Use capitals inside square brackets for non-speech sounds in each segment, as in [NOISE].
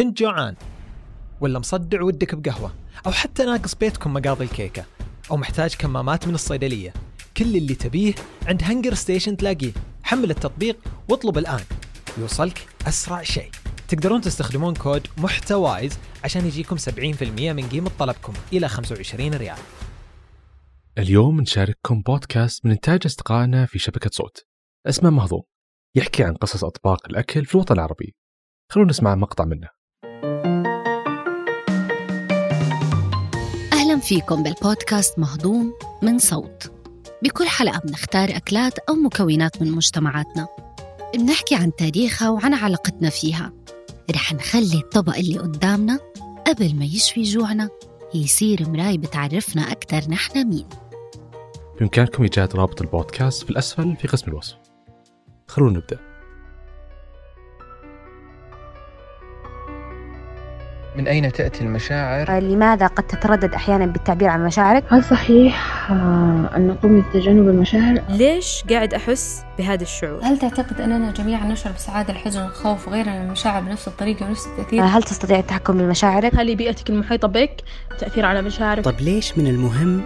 كنت جوعان. ولا مصدع ودك بقهوة. أو حتى ناقص بيتكم مقاضي الكيكة. أو محتاج كمامات من الصيدلية. كل اللي تبيه عند هنجر ستيشن تلاقيه. حمل التطبيق واطلب الآن. يوصلك أسرع شيء. تقدرون تستخدمون كود محتوايز عشان يجيكم 70% من قيمة طلبكم إلى 25 ريال. اليوم نشارككم بودكاست من إنتاج أصدقائنا في شبكة صوت. اسمه مهضوم. يحكي عن قصص أطباق الأكل في الوطن العربي. خلونا نسمع مقطع منه. فيكم بالبودكاست مهضوم من صوت. بكل حلقة بنختار أكلات أو مكونات من مجتمعاتنا. بنحكي عن تاريخها وعن علاقتنا فيها. رح نخلي الطبق اللي قدامنا قبل ما يشفي جوعنا يصير مراي بتعرفنا أكثر نحن مين. بإمكانكم إيجاد رابط البودكاست في الأسفل في قسم الوصف. خلونا نبدأ. من أين تأتي المشاعر؟ لماذا قد تتردد أحيانا بالتعبير عن مشاعرك؟ هل صحيح آه، أن نقوم بتجنب المشاعر؟ ليش قاعد أحس بهذا الشعور؟ هل تعتقد أننا جميعا نشعر بالسعادة الحزن الخوف وغيرها من المشاعر بنفس الطريقة ونفس التأثير؟ هل تستطيع التحكم بمشاعرك؟ هل بيئتك المحيطة بك تأثير على مشاعرك؟ طب ليش من المهم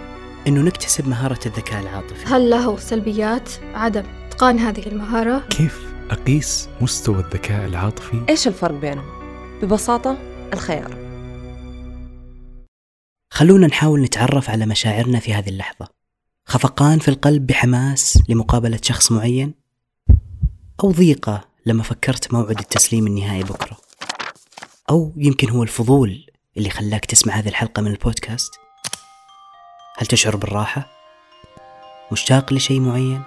أنه نكتسب مهارة الذكاء العاطفي؟ هل له سلبيات عدم إتقان هذه المهارة؟ كيف أقيس مستوى الذكاء العاطفي؟ إيش الفرق بينهم؟ ببساطة الخيار خلونا نحاول نتعرف على مشاعرنا في هذه اللحظة خفقان في القلب بحماس لمقابلة شخص معين أو ضيقة لما فكرت موعد التسليم النهائي بكرة أو يمكن هو الفضول اللي خلاك تسمع هذه الحلقة من البودكاست هل تشعر بالراحة؟ مشتاق لشيء معين؟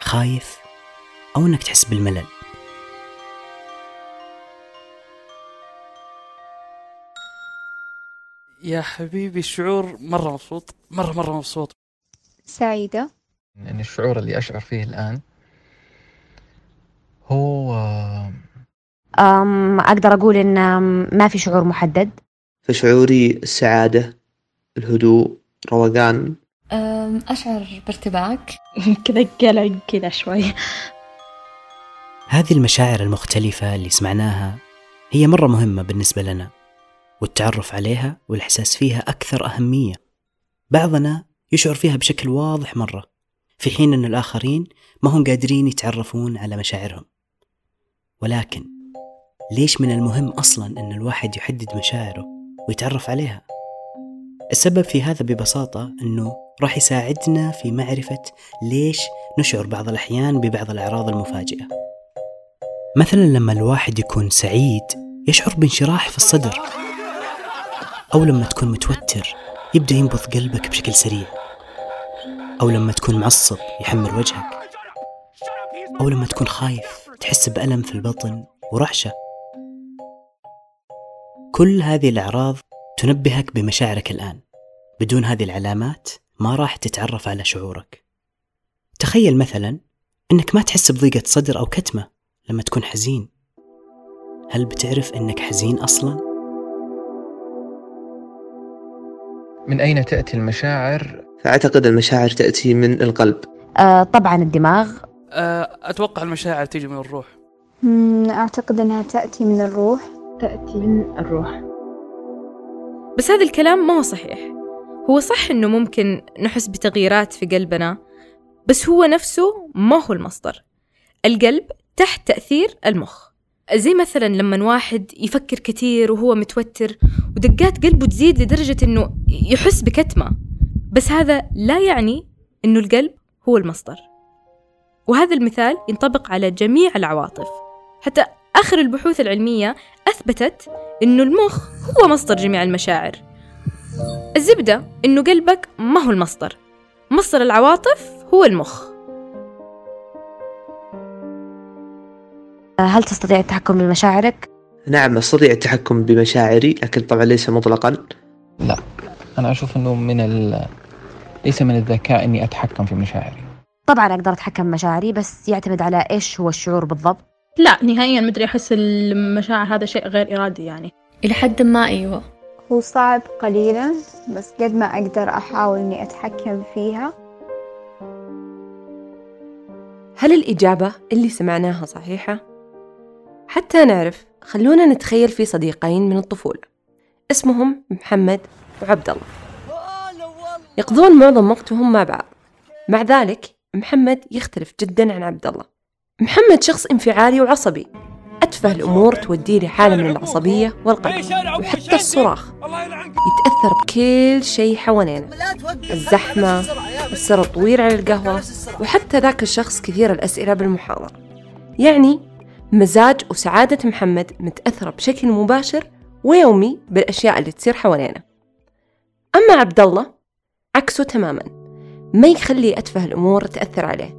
خايف؟ أو أنك تحس بالملل؟ يا حبيبي الشعور مرة مبسوط مرة مرة مبسوط. سعيدة. يعني الشعور اللي أشعر فيه الآن هو أم أقدر أقول إن ما في شعور محدد. فشعوري السعادة الهدوء روقان. أشعر بارتباك. [LAUGHS] كذا قلق كذا شوي. هذه المشاعر المختلفة اللي سمعناها هي مرة مهمة بالنسبة لنا. والتعرف عليها والإحساس فيها أكثر أهمية. بعضنا يشعر فيها بشكل واضح مرة في حين أن الآخرين ما هم قادرين يتعرفون على مشاعرهم. ولكن ليش من المهم أصلا أن الواحد يحدد مشاعره ويتعرف عليها؟ السبب في هذا ببساطة أنه راح يساعدنا في معرفة ليش نشعر بعض الأحيان ببعض الأعراض المفاجئة. مثلا لما الواحد يكون سعيد يشعر بانشراح في الصدر. أو لما تكون متوتر يبدأ ينبض قلبك بشكل سريع. أو لما تكون معصب يحمل وجهك. أو لما تكون خايف تحس بألم في البطن ورعشة. كل هذه الأعراض تنبهك بمشاعرك الآن. بدون هذه العلامات ما راح تتعرف على شعورك. تخيل مثلا أنك ما تحس بضيقة صدر أو كتمة لما تكون حزين. هل بتعرف أنك حزين أصلاً؟ من أين تأتي المشاعر؟ فأعتقد المشاعر تأتي من القلب. آه طبعا الدماغ. آه أتوقع المشاعر تيجي من الروح. أعتقد أنها تأتي من الروح. تأتي من الروح. بس هذا الكلام ما هو صحيح. هو صح إنه ممكن نحس بتغييرات في قلبنا بس هو نفسه ما هو المصدر. القلب تحت تأثير المخ. زي مثلا لما واحد يفكر كثير وهو متوتر ودقات قلبه تزيد لدرجة إنه يحس بكتمة. بس هذا لا يعني إنه القلب هو المصدر. وهذا المثال ينطبق على جميع العواطف. حتى آخر البحوث العلمية أثبتت إنه المخ هو مصدر جميع المشاعر. الزبدة إنه قلبك ما هو المصدر. مصدر العواطف هو المخ. هل تستطيع التحكم بمشاعرك؟ نعم أستطيع التحكم بمشاعري لكن طبعا ليس مطلقا. لا أنا أشوف أنه من ال... ليس من الذكاء إني أتحكم في مشاعري. طبعا أقدر أتحكم بمشاعري بس يعتمد على إيش هو الشعور بالضبط. لا نهائيا مدري أحس المشاعر هذا شيء غير إرادي يعني. إلى حد ما أيوة. هو صعب قليلا بس قد ما أقدر أحاول إني أتحكم فيها. هل الإجابة اللي سمعناها صحيحة؟ حتى نعرف. خلونا نتخيل في صديقين من الطفولة. اسمهم محمد وعبد الله يقضون معظم وقتهم مع بعض. مع ذلك محمد يختلف جدا عن عبد الله محمد شخص انفعالي وعصبي. أتفه الأمور توديه لحالة من العصبية والقلق. وحتى الصراخ. يتأثر بكل شيء حوالينه الزحمة السر الطويل على القهوة وحتى ذاك الشخص كثير الأسئلة بالمحاضرة. يعني مزاج وسعادة محمد متأثرة بشكل مباشر ويومي بالأشياء اللي تصير حوالينا. أما عبد الله عكسه تماما. ما يخلي أتفه الأمور تأثر عليه.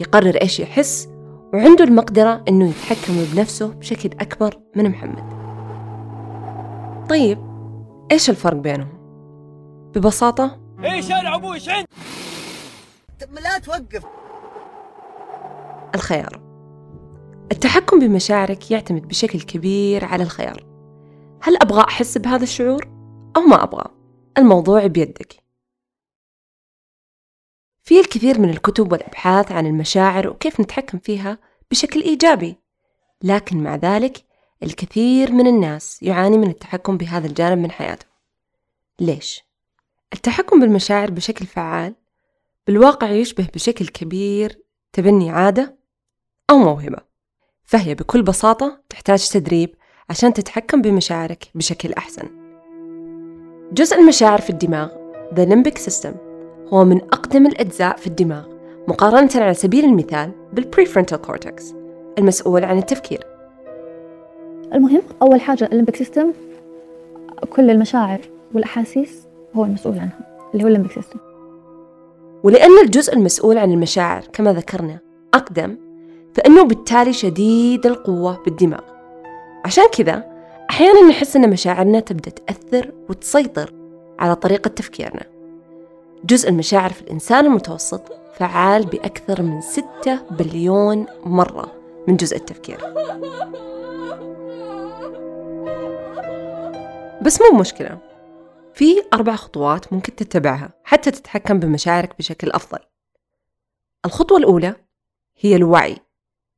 يقرر إيش يحس وعنده المقدرة إنه يتحكم بنفسه بشكل أكبر من محمد. طيب إيش الفرق بينهم؟ ببساطة إيش شارع أبوي إيش عندك؟ لا توقف. الخيار. التحكم بمشاعرك يعتمد بشكل كبير على الخيار. هل أبغى أحس بهذا الشعور أو ما أبغى؟ الموضوع بيدك. في الكثير من الكتب والأبحاث عن المشاعر وكيف نتحكم فيها بشكل إيجابي لكن مع ذلك الكثير من الناس يعاني من التحكم بهذا الجانب من حياته. ليش؟ التحكم بالمشاعر بشكل فعال بالواقع يشبه بشكل كبير تبني عادة أو موهبة. فهي بكل بساطة تحتاج تدريب عشان تتحكم بمشاعرك بشكل أحسن. جزء المشاعر في الدماغ The Limbic System هو من أقدم الأجزاء في الدماغ مقارنة على سبيل المثال بال prefrontal cortex المسؤول عن التفكير. المهم أول حاجة ال limbic system كل المشاعر والأحاسيس هو المسؤول عنها اللي هو ال limbic system ولأن الجزء المسؤول عن المشاعر كما ذكرنا أقدم فإنه بالتالي شديد القوة بالدماغ. عشان كذا أحيانا نحس أن مشاعرنا تبدأ تأثر وتسيطر على طريقة تفكيرنا. جزء المشاعر في الإنسان المتوسط فعال بأكثر من 6 بليون مرة من جزء التفكير. بس مو مشكلة. في أربع خطوات ممكن تتبعها حتى تتحكم بمشاعرك بشكل أفضل. الخطوة الأولى هي الوعي.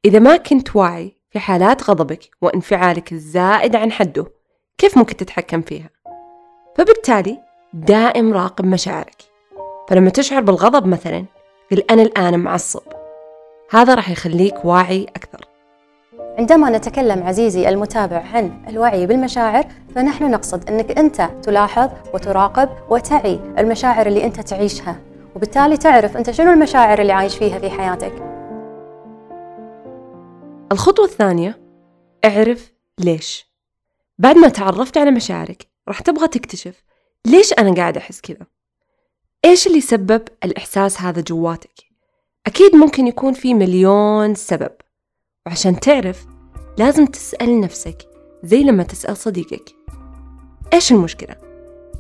إذا ما كنت واعي في حالات غضبك وانفعالك الزائد عن حده كيف ممكن تتحكم فيها؟ فبالتالي دائم راقب مشاعرك. فلما تشعر بالغضب مثلا قل أنا الآن معصب. هذا راح يخليك واعي أكثر. عندما نتكلم عزيزي المتابع عن الوعي بالمشاعر فنحن نقصد أنك أنت تلاحظ وتراقب وتعي المشاعر اللي أنت تعيشها. وبالتالي تعرف أنت شنو المشاعر اللي عايش فيها في حياتك. الخطوة الثانية اعرف ليش. بعد ما تعرفت على مشاعرك راح تبغى تكتشف ليش أنا قاعد أحس كذا. إيش اللي سبب الإحساس هذا جواتك؟ أكيد ممكن يكون في مليون سبب. وعشان تعرف لازم تسأل نفسك زي لما تسأل صديقك. إيش المشكلة؟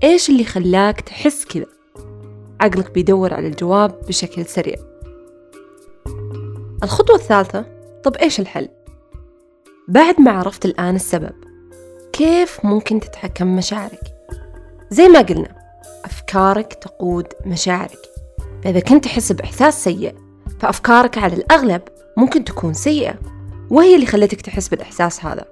إيش اللي خلاك تحس كذا؟ عقلك بيدور على الجواب بشكل سريع. الخطوة الثالثة طب إيش الحل؟ بعد ما عرفت الآن السبب كيف ممكن تتحكم مشاعرك؟ زي ما قلنا أفكارك تقود مشاعرك فإذا كنت تحس بإحساس سيء فأفكارك على الأغلب ممكن تكون سيئة وهي اللي خلتك تحس بالإحساس هذا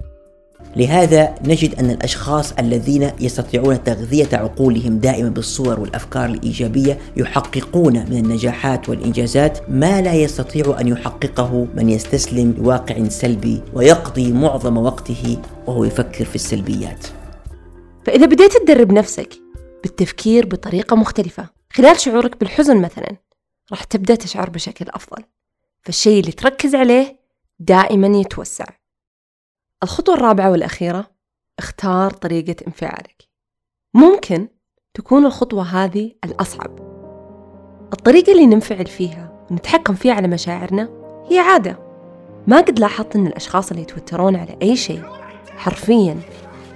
لهذا نجد أن الأشخاص الذين يستطيعون تغذية عقولهم دائما بالصور والأفكار الإيجابية يحققون من النجاحات والإنجازات ما لا يستطيع أن يحققه من يستسلم لواقع سلبي ويقضي معظم وقته وهو يفكر في السلبيات. فإذا بديت تدرب نفسك بالتفكير بطريقة مختلفة خلال شعورك بالحزن مثلا راح تبدأ تشعر بشكل أفضل. فالشيء اللي تركز عليه دائما يتوسع. الخطوة الرابعة والأخيرة اختار طريقة انفعالك. ممكن تكون الخطوة هذه الأصعب. الطريقة اللي ننفعل فيها ونتحكم فيها على مشاعرنا هي عادة. ما قد لاحظت أن الأشخاص اللي يتوترون على أي شيء حرفيا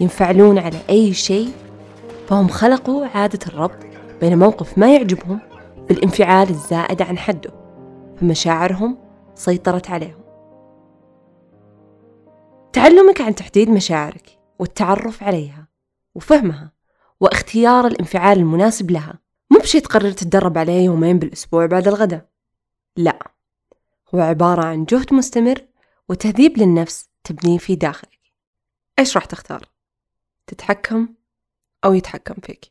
ينفعلون على أي شيء فهم خلقوا عادة الربط بين موقف ما يعجبهم بالانفعال الزائد عن حده فمشاعرهم سيطرت عليهم. تعلمك عن تحديد مشاعرك والتعرف عليها وفهمها واختيار الانفعال المناسب لها مو بشي تقرر تتدرب عليه يومين بالأسبوع بعد الغداء لا هو عبارة عن جهد مستمر وتهذيب للنفس تبنيه في داخلك إيش راح تختار؟ تتحكم أو يتحكم فيك؟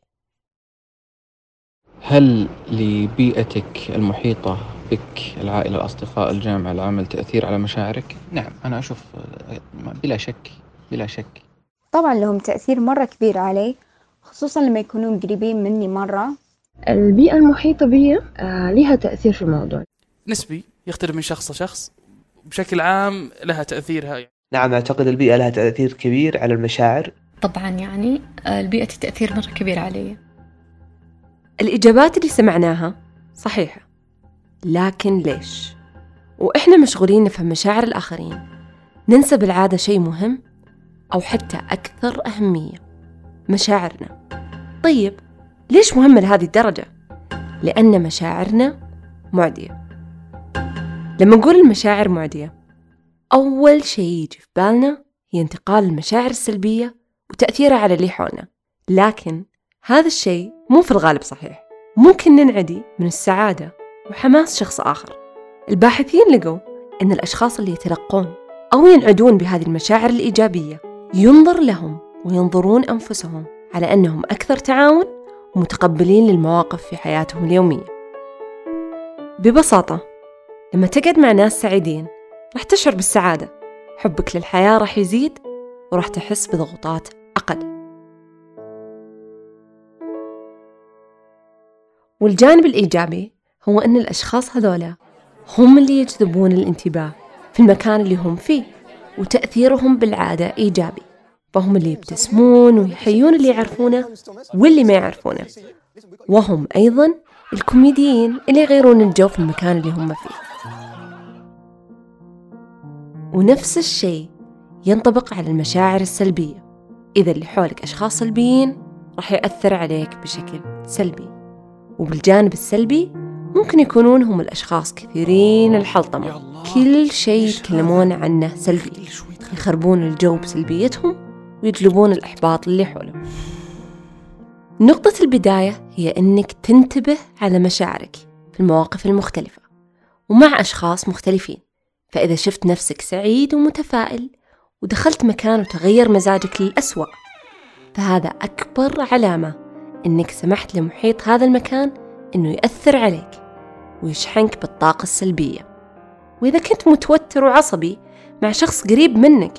هل لبيئتك المحيطة بك العائلة الأصدقاء الجامعة العمل تأثير على مشاعرك؟ نعم أنا أشوف آه، بلا شك بلا شك. طبعا لهم تأثير مرة كبير علي خصوصا لما يكونون قريبين مني مرة. البيئة المحيطة بي آه، لها تأثير في الموضوع. نسبي يختلف من شخص لشخص بشكل عام لها تأثيرها نعم أعتقد البيئة لها تأثير كبير على المشاعر. طبعا يعني آه، البيئة تأثير مرة كبير علي. الإجابات اللي سمعناها صحيحة. لكن ليش؟ وإحنا مشغولين نفهم مشاعر الآخرين. ننسى بالعادة شيء مهم أو حتى أكثر أهمية مشاعرنا. طيب ليش مهمة لهذه الدرجة؟ لأن مشاعرنا معدية. لما نقول المشاعر معدية أول شيء يجي في بالنا هي انتقال المشاعر السلبية وتأثيرها على اللي حولنا. لكن هذا الشيء مو في الغالب صحيح. ممكن ننعدي من السعادة وحماس شخص آخر. الباحثين لقوا أن الأشخاص اللي يتلقون أو ينعدون بهذه المشاعر الإيجابية ينظر لهم وينظرون أنفسهم على أنهم أكثر تعاون ومتقبلين للمواقف في حياتهم اليومية. ببساطة لما تقعد مع ناس سعيدين راح تشعر بالسعادة. حبك للحياة راح يزيد وراح تحس بضغوطات أقل. والجانب الإيجابي هو أن الأشخاص هذولا هم اللي يجذبون الانتباه في المكان اللي هم فيه وتأثيرهم بالعادة إيجابي. فهم اللي يبتسمون ويحيون اللي يعرفونه واللي ما يعرفونه. وهم أيضا الكوميديين اللي يغيرون الجو في المكان اللي هم فيه. ونفس الشيء ينطبق على المشاعر السلبية. إذا اللي حولك أشخاص سلبيين راح يأثر عليك بشكل سلبي. وبالجانب السلبي ممكن يكونون هم الأشخاص كثيرين الحلطمة. كل شيء يتكلمون عنه سلبي. يخربون الجو بسلبيتهم ويجلبون الإحباط اللي حولهم. نقطة البداية هي أنك تنتبه على مشاعرك في المواقف المختلفة ومع أشخاص مختلفين. فإذا شفت نفسك سعيد ومتفائل ودخلت مكان وتغير مزاجك للأسوأ فهذا أكبر علامة إنك سمحت لمحيط هذا المكان إنه يأثر عليك. ويشحنك بالطاقة السلبية. وإذا كنت متوتر وعصبي مع شخص قريب منك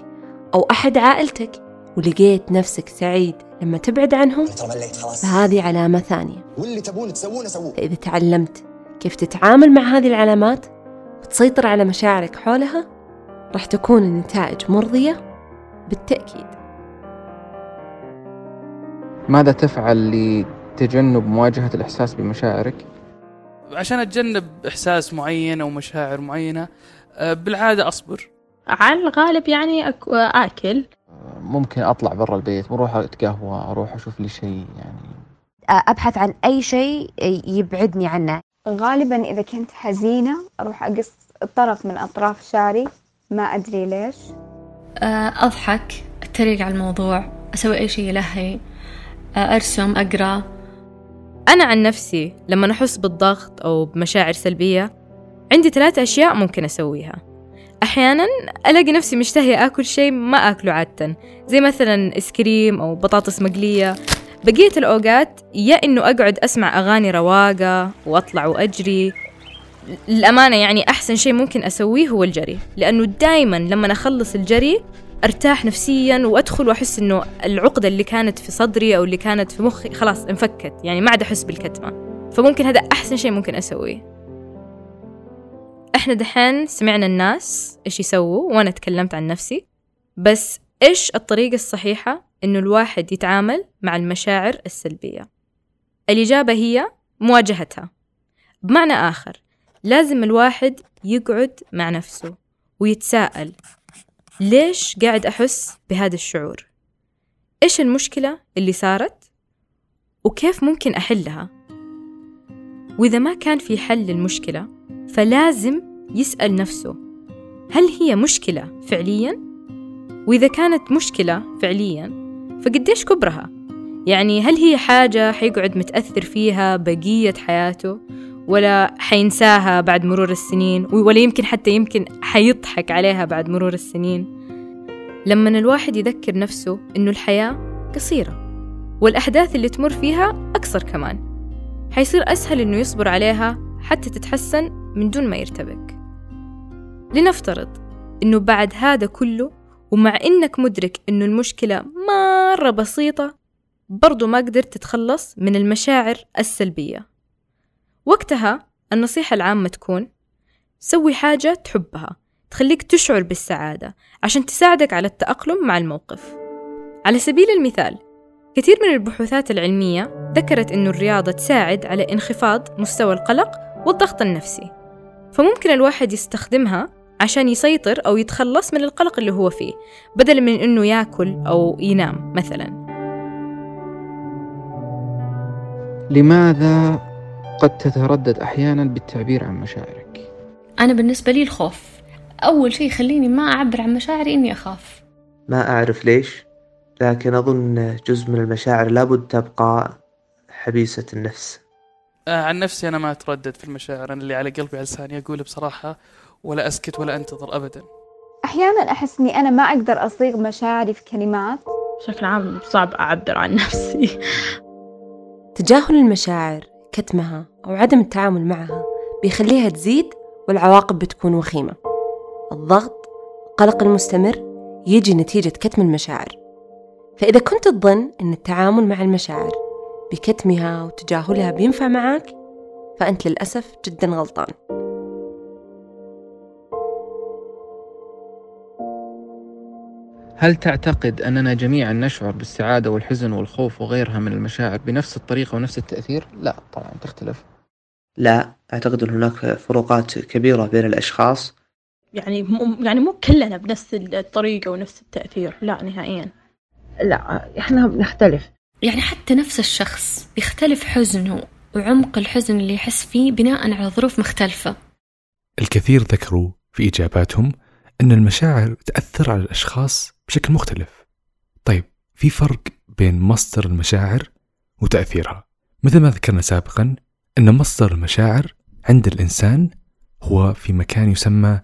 أو أحد عائلتك ولقيت نفسك سعيد لما تبعد عنهم فهذه علامة ثانية. واللي تبون تسوونه سووه. فإذا تعلمت كيف تتعامل مع هذه العلامات وتسيطر على مشاعرك حولها راح تكون النتائج مرضية بالتأكيد. ماذا تفعل لتجنب مواجهة الإحساس بمشاعرك؟ عشان أتجنب إحساس معين أو مشاعر معينة آه، بالعادة أصبر. على الغالب يعني أك... آكل. ممكن أطلع برا البيت بروح أتقهوى أروح أشوف لي شيء يعني. أبحث عن أي شيء يبعدني عنه. غالبا إذا كنت حزينة أروح أقص طرف من أطراف شعري ما أدري ليش. آه، أضحك أتريق على الموضوع أسوي أي شيء يلهي آه، أرسم أقرأ. أنا عن نفسي لما أحس بالضغط أو بمشاعر سلبية عندي ثلاثة أشياء ممكن أسويها. أحيانا ألاقي نفسي مشتهية آكل شيء ما آكله عادة زي مثلا إسكريم أو بطاطس مقلية. بقية الأوقات يا إنه أقعد أسمع أغاني رواقة وأطلع وأجري. للأمانة يعني أحسن شيء ممكن أسويه هو الجري لأنه دايما لما أخلص الجري أرتاح نفسيا وأدخل وأحس إنه العقدة اللي كانت في صدري أو اللي كانت في مخي خلاص انفكت يعني ما عاد أحس بالكتمة. فممكن هذا أحسن شيء ممكن أسويه. إحنا دحين سمعنا الناس إيش يسووا وأنا تكلمت عن نفسي بس إيش الطريقة الصحيحة إنه الواحد يتعامل مع المشاعر السلبية؟ الإجابة هي مواجهتها. بمعنى آخر لازم الواحد يقعد مع نفسه ويتساءل ليش قاعد أحس بهذا الشعور؟ إيش المشكلة اللي صارت؟ وكيف ممكن أحلها؟ وإذا ما كان في حل للمشكلة فلازم يسأل نفسه هل هي مشكلة فعليا؟ وإذا كانت مشكلة فعليا فقديش كبرها؟ يعني هل هي حاجة حيقعد متأثر فيها بقية حياته؟ ولا حينساها بعد مرور السنين ولا يمكن حتى يمكن حيضحك عليها بعد مرور السنين. لما الواحد يذكر نفسه إنه الحياة قصيرة والأحداث اللي تمر فيها أقصر كمان حيصير أسهل إنه يصبر عليها حتى تتحسن من دون ما يرتبك. لنفترض إنه بعد هذا كله ومع إنك مدرك إنه المشكلة مرة بسيطة برضو ما قدرت تتخلص من المشاعر السلبية. وقتها النصيحة العامة تكون سوي حاجة تحبها تخليك تشعر بالسعادة عشان تساعدك على التأقلم مع الموقف. على سبيل المثال كثير من البحوثات العلمية ذكرت أن الرياضة تساعد على انخفاض مستوى القلق والضغط النفسي. فممكن الواحد يستخدمها عشان يسيطر أو يتخلص من القلق اللي هو فيه بدلا من أنه ياكل أو ينام مثلا. لماذا قد تتردد أحيانا بالتعبير عن مشاعرك؟ أنا بالنسبة لي الخوف. أول شيء يخليني ما أعبر عن مشاعري إني أخاف. ما أعرف ليش لكن أظن جزء من المشاعر لابد تبقى حبيسة النفس. آه عن نفسي أنا ما أتردد في المشاعر أنا اللي على قلبي على لساني أقول بصراحة ولا أسكت ولا أنتظر أبدا. أحيانا أحس إني أنا ما أقدر أصيغ مشاعري في كلمات. بشكل عام صعب أعبر عن نفسي. تجاهل المشاعر. كتمها أو عدم التعامل معها بيخليها تزيد والعواقب بتكون وخيمة. الضغط القلق المستمر يجي نتيجة كتم المشاعر. فإذا كنت تظن أن التعامل مع المشاعر بكتمها وتجاهلها بينفع معك فأنت للأسف جدا غلطان. هل تعتقد أننا جميعا نشعر بالسعادة والحزن والخوف وغيرها من المشاعر بنفس الطريقة ونفس التأثير؟ لا طبعا تختلف. لا أعتقد أن هناك فروقات كبيرة بين الأشخاص. يعني مو يعني مو كلنا بنفس الطريقة ونفس التأثير لا نهائيا. لا إحنا بنختلف. يعني حتى نفس الشخص بيختلف حزنه وعمق الحزن اللي يحس فيه بناء على ظروف مختلفة. الكثير ذكروا في إجاباتهم أن المشاعر تأثر على الأشخاص بشكل مختلف طيب في فرق بين مصدر المشاعر وتأثيرها مثل ما ذكرنا سابقا أن مصدر المشاعر عند الإنسان هو في مكان يسمى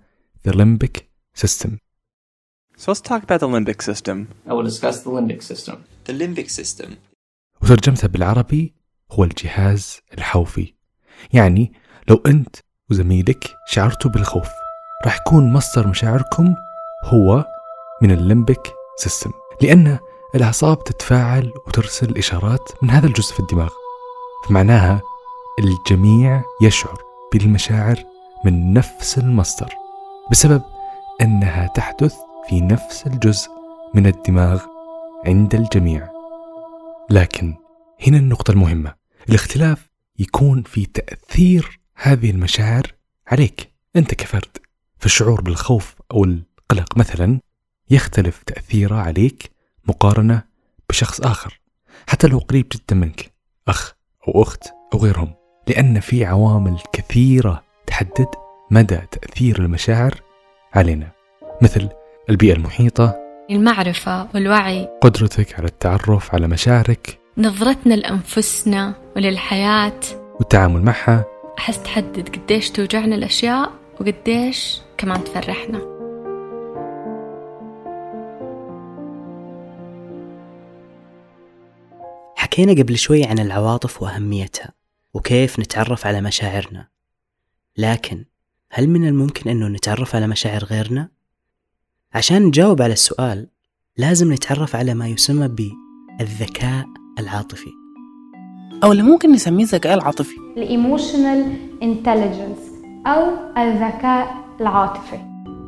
the limbic system. So let's talk about the limbic system. I will discuss the limbic system. The limbic system. وترجمتها بالعربي هو الجهاز الحوفي. يعني لو أنت وزميلك شعرتوا بالخوف راح يكون مصدر مشاعركم هو من الليمبك سيستم لأن الأعصاب تتفاعل وترسل إشارات من هذا الجزء في الدماغ فمعناها الجميع يشعر بالمشاعر من نفس المصدر بسبب أنها تحدث في نفس الجزء من الدماغ عند الجميع. لكن هنا النقطة المهمة الاختلاف يكون في تأثير هذه المشاعر عليك أنت كفرد. فالشعور بالخوف أو القلق مثلا يختلف تأثيره عليك مقارنة بشخص آخر حتى لو قريب جدا منك أخ أو أخت أو غيرهم لأن في عوامل كثيرة تحدد مدى تأثير المشاعر علينا مثل البيئة المحيطة المعرفة والوعي قدرتك على التعرف على مشاعرك نظرتنا لأنفسنا وللحياة. والتعامل معها. أحس تحدد قديش توجعنا الأشياء وقديش كمان تفرحنا. حكينا قبل شوي عن العواطف وأهميتها وكيف نتعرف على مشاعرنا. لكن هل من الممكن أنه نتعرف على مشاعر غيرنا؟ عشان نجاوب على السؤال لازم نتعرف على ما يسمى بالذكاء العاطفي. أو اللي ممكن نسميه الذكاء العاطفي. ال emotional intelligence أو الذكاء العاطفي.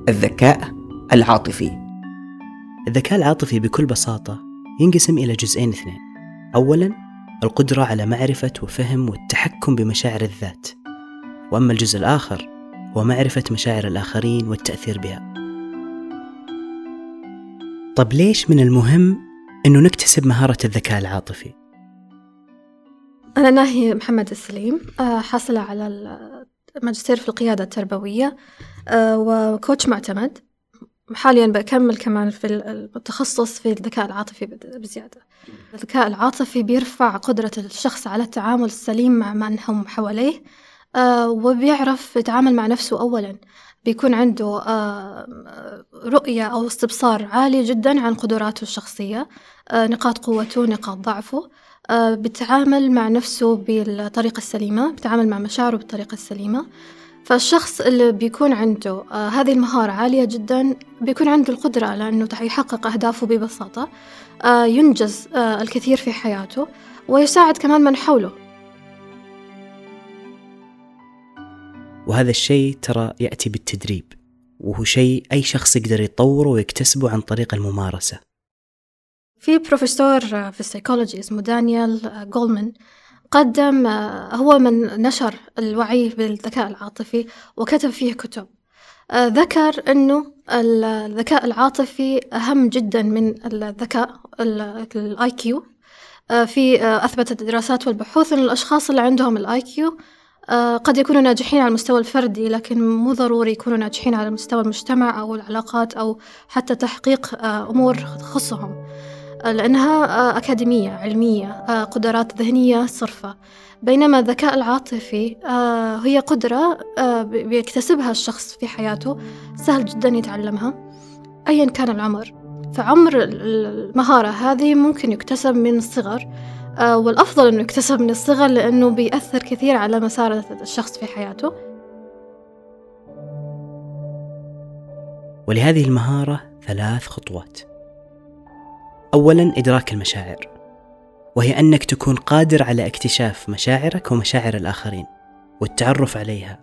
الذكاء العاطفي. الذكاء العاطفي بكل بساطة ينقسم إلى جزئين اثنين. أولا القدرة على معرفة وفهم والتحكم بمشاعر الذات. وأما الجزء الآخر هو معرفة مشاعر الآخرين والتأثير بها. طب ليش من المهم أنه نكتسب مهارة الذكاء العاطفي؟ أنا ناهي محمد السليم آه، حاصلة على الماجستير في القيادة التربوية آه، وكوتش معتمد. حاليا بكمل كمان في التخصص في الذكاء العاطفي بزيادة. الذكاء العاطفي بيرفع قدرة الشخص على التعامل السليم مع من هم حواليه آه، وبيعرف يتعامل مع نفسه أولا. بيكون عنده آه، رؤية أو استبصار عالي جدا عن قدراته الشخصية نقاط قوته نقاط ضعفه. آه، بيتعامل مع نفسه بالطريقة السليمة بيتعامل مع مشاعره بالطريقة السليمة. فالشخص اللي بيكون عنده آه، هذه المهارة عالية جدا بيكون عنده القدرة على أنه يحقق أهدافه ببساطة آه، ينجز الكثير في حياته ويساعد كمان من حوله. وهذا الشيء ترى يأتي بالتدريب وهو شيء أي شخص يقدر يطوره ويكتسبه عن طريق الممارسة. في بروفيسور في السيكولوجي اسمه دانيال جولمان قدم هو من نشر الوعي بالذكاء العاطفي وكتب فيه كتب. ذكر أنه الذكاء العاطفي أهم جدا من الذكاء ال IQ في أثبتت الدراسات والبحوث أن الأشخاص اللي عندهم ال IQ قد يكونوا ناجحين على المستوى الفردي لكن مو ضروري يكونوا ناجحين على مستوى المجتمع أو العلاقات أو حتى تحقيق أمور تخصهم. لأنها أكاديمية علمية قدرات ذهنية صرفة. بينما الذكاء العاطفي هي قدرة بيكتسبها الشخص في حياته سهل جدا يتعلمها أيا كان العمر. فعمر المهارة هذه ممكن يكتسب من الصغر والأفضل أنه يكتسب من الصغر لأنه بيأثر كثير على مسار الشخص في حياته. ولهذه المهارة ثلاث خطوات. أولا إدراك المشاعر وهي أنك تكون قادر على اكتشاف مشاعرك ومشاعر الآخرين والتعرف عليها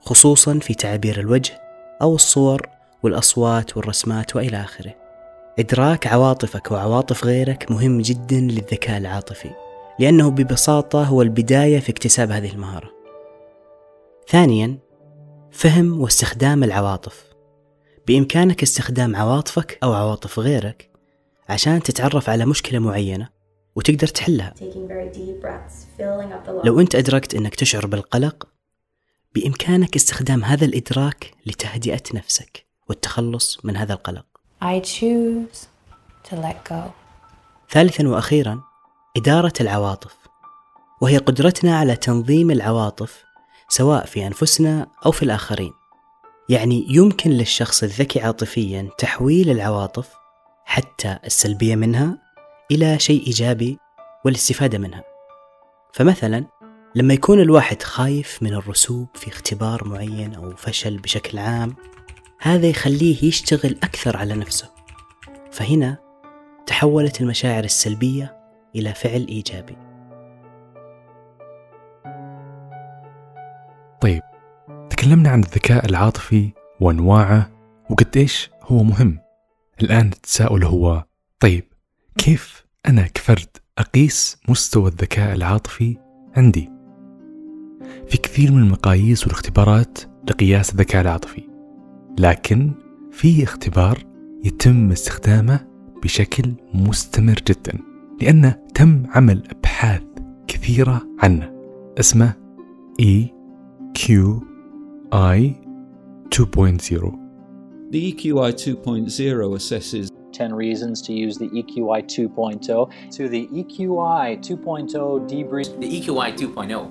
خصوصا في تعابير الوجه أو الصور والأصوات والرسمات وإلى آخره. إدراك عواطفك وعواطف غيرك مهم جدا للذكاء العاطفي لأنه ببساطة هو البداية في اكتساب هذه المهارة. ثانيا فهم واستخدام العواطف. بإمكانك استخدام عواطفك أو عواطف غيرك عشان تتعرف على مشكلة معينة وتقدر تحلها. لو أنت أدركت أنك تشعر بالقلق بإمكانك استخدام هذا الإدراك لتهدئة نفسك والتخلص من هذا القلق. I choose to let go. ثالثا وأخيرا إدارة العواطف. وهي قدرتنا على تنظيم العواطف سواء في أنفسنا أو في الآخرين. يعني يمكن للشخص الذكي عاطفيا تحويل العواطف حتى السلبية منها إلى شيء إيجابي والاستفادة منها. فمثلا لما يكون الواحد خايف من الرسوب في اختبار معين أو فشل بشكل عام هذا يخليه يشتغل أكثر على نفسه. فهنا تحولت المشاعر السلبية إلى فعل إيجابي. طيب تكلمنا عن الذكاء العاطفي وأنواعه وقد إيش هو مهم. الآن التساؤل هو طيب كيف أنا كفرد أقيس مستوى الذكاء العاطفي عندي؟ في كثير من المقاييس والاختبارات لقياس الذكاء العاطفي لكن في اختبار يتم استخدامه بشكل مستمر جدا لأنه تم عمل أبحاث كثيرة عنه اسمه EQI 2.0 The EQI 2.0 assesses 10 reasons to use the EQI 2.0 to the EQI 2.0 debrief. The EQI 2.0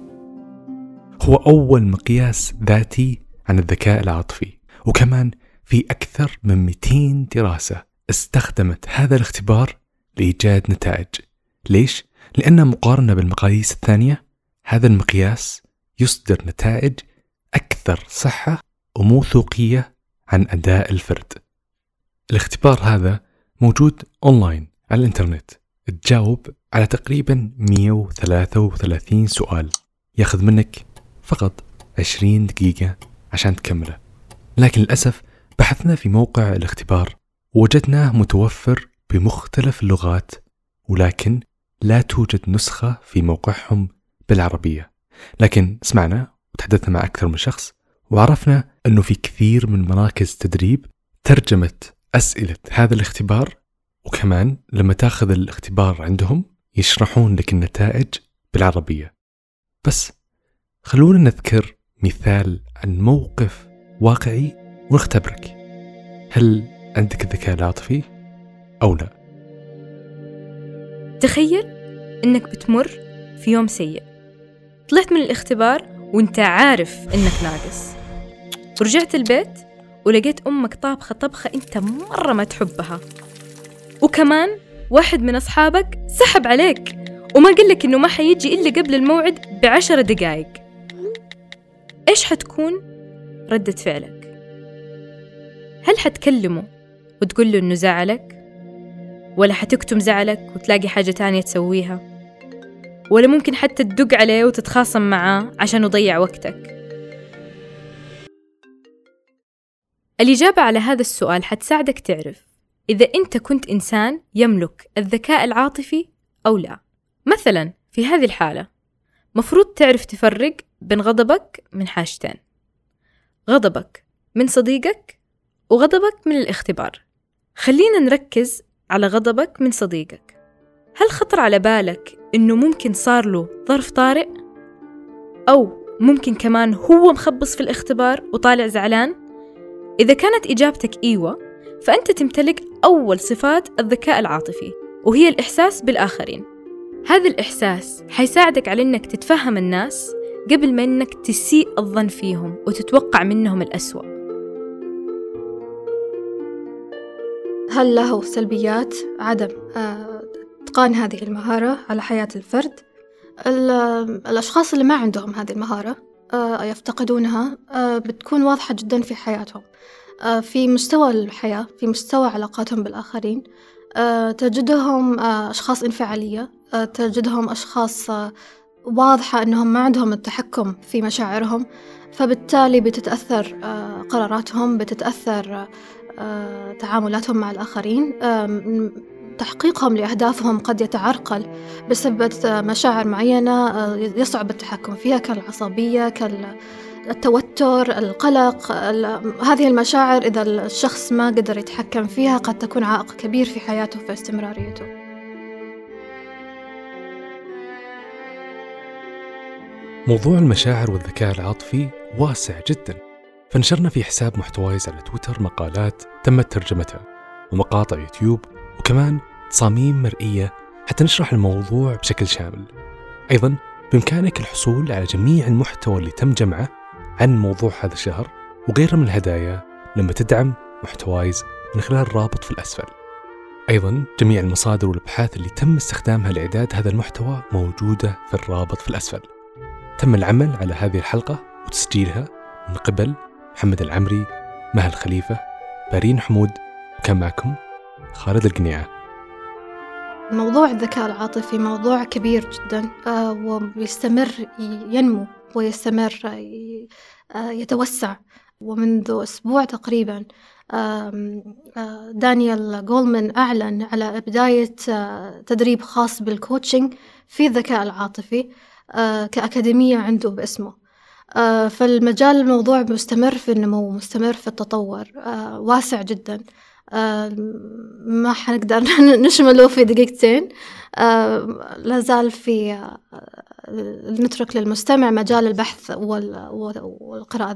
هو أول مقياس ذاتي عن الذكاء العاطفي وكمان في أكثر من 200 دراسة استخدمت هذا الاختبار لإيجاد نتائج ليش؟ لأن مقارنة بالمقاييس الثانية هذا المقياس يصدر نتائج أكثر صحة وموثوقية عن أداء الفرد. الاختبار هذا موجود أونلاين على الإنترنت. تجاوب على تقريبا 133 سؤال. ياخذ منك فقط 20 دقيقة عشان تكمله. لكن للأسف بحثنا في موقع الاختبار. وجدناه متوفر بمختلف اللغات ولكن لا توجد نسخة في موقعهم بالعربية. لكن سمعنا وتحدثنا مع أكثر من شخص وعرفنا أنه في كثير من مراكز تدريب ترجمت أسئلة هذا الاختبار وكمان لما تاخذ الاختبار عندهم يشرحون لك النتائج بالعربية. بس خلونا نذكر مثال عن موقف واقعي ونختبرك هل عندك الذكاء العاطفي أو لا؟ تخيل إنك بتمر في يوم سيء. طلعت من الاختبار وانت عارف إنك ناقص ورجعت البيت ولقيت أمك طابخة طبخة أنت مرة ما تحبها وكمان واحد من أصحابك سحب عليك وما قلك إنه ما حيجي إلا قبل الموعد بعشر دقايق إيش حتكون ردة فعلك؟ هل حتكلمه وتقول له إنه زعلك؟ ولا حتكتم زعلك وتلاقي حاجة تانية تسويها؟ ولا ممكن حتى تدق عليه وتتخاصم معاه عشان يضيع وقتك؟ الإجابة على هذا السؤال حتساعدك تعرف إذا أنت كنت إنسان يملك الذكاء العاطفي أو لا. مثلا في هذه الحالة مفروض تعرف تفرق بين غضبك من حاجتين. غضبك من صديقك وغضبك من الاختبار. خلينا نركز على غضبك من صديقك. هل خطر على بالك إنه ممكن صار له ظرف طارئ؟ أو ممكن كمان هو مخبص في الاختبار وطالع زعلان؟ إذا كانت إجابتك إيوة فأنت تمتلك أول صفات الذكاء العاطفي وهي الإحساس بالآخرين هذا الإحساس حيساعدك على إنك تتفهم الناس قبل ما إنك تسيء الظن فيهم وتتوقع منهم الأسوأ هل له سلبيات عدم آه، إتقان هذه المهارة على حياة الفرد؟ الأشخاص اللي ما عندهم هذه المهارة آه، يفتقدونها آه، بتكون واضحة جدا في حياتهم في مستوى الحياة في مستوى علاقاتهم بالآخرين تجدهم أشخاص انفعالية تجدهم أشخاص واضحة أنهم ما عندهم التحكم في مشاعرهم فبالتالي بتتأثر قراراتهم بتتأثر تعاملاتهم مع الآخرين تحقيقهم لأهدافهم قد يتعرقل بسبب مشاعر معينة يصعب التحكم فيها كالعصبية كالتوتر القلق هذه المشاعر إذا الشخص ما قدر يتحكم فيها قد تكون عائق كبير في حياته في استمراريته. موضوع المشاعر والذكاء العاطفي واسع جدا. فنشرنا في حساب محتوايز على تويتر مقالات تمت ترجمتها ومقاطع يوتيوب وكمان تصاميم مرئية حتى نشرح الموضوع بشكل شامل. أيضا بإمكانك الحصول على جميع المحتوى اللي تم جمعه عن موضوع هذا الشهر وغيره من الهدايا لما تدعم محتوايز من خلال الرابط في الأسفل. أيضا جميع المصادر والأبحاث اللي تم استخدامها لإعداد هذا المحتوى موجودة في الرابط في الأسفل. تم العمل على هذه الحلقة وتسجيلها من قبل محمد العمري مها الخليفة بارين حمود وكان معكم خالد القنيعة موضوع الذكاء العاطفي موضوع كبير جدا آه، ويستمر ينمو ويستمر آه، يتوسع. ومنذ أسبوع تقريبا آه، دانيال جولمان أعلن على بداية تدريب خاص بالكوتشنج في الذكاء العاطفي كأكاديمية عنده باسمه. فالمجال الموضوع مستمر في النمو مستمر في التطور واسع جدا. ما حنقدر [LAUGHS] نشمله في دقيقتين. لازال في نترك للمستمع مجال البحث والقراءة.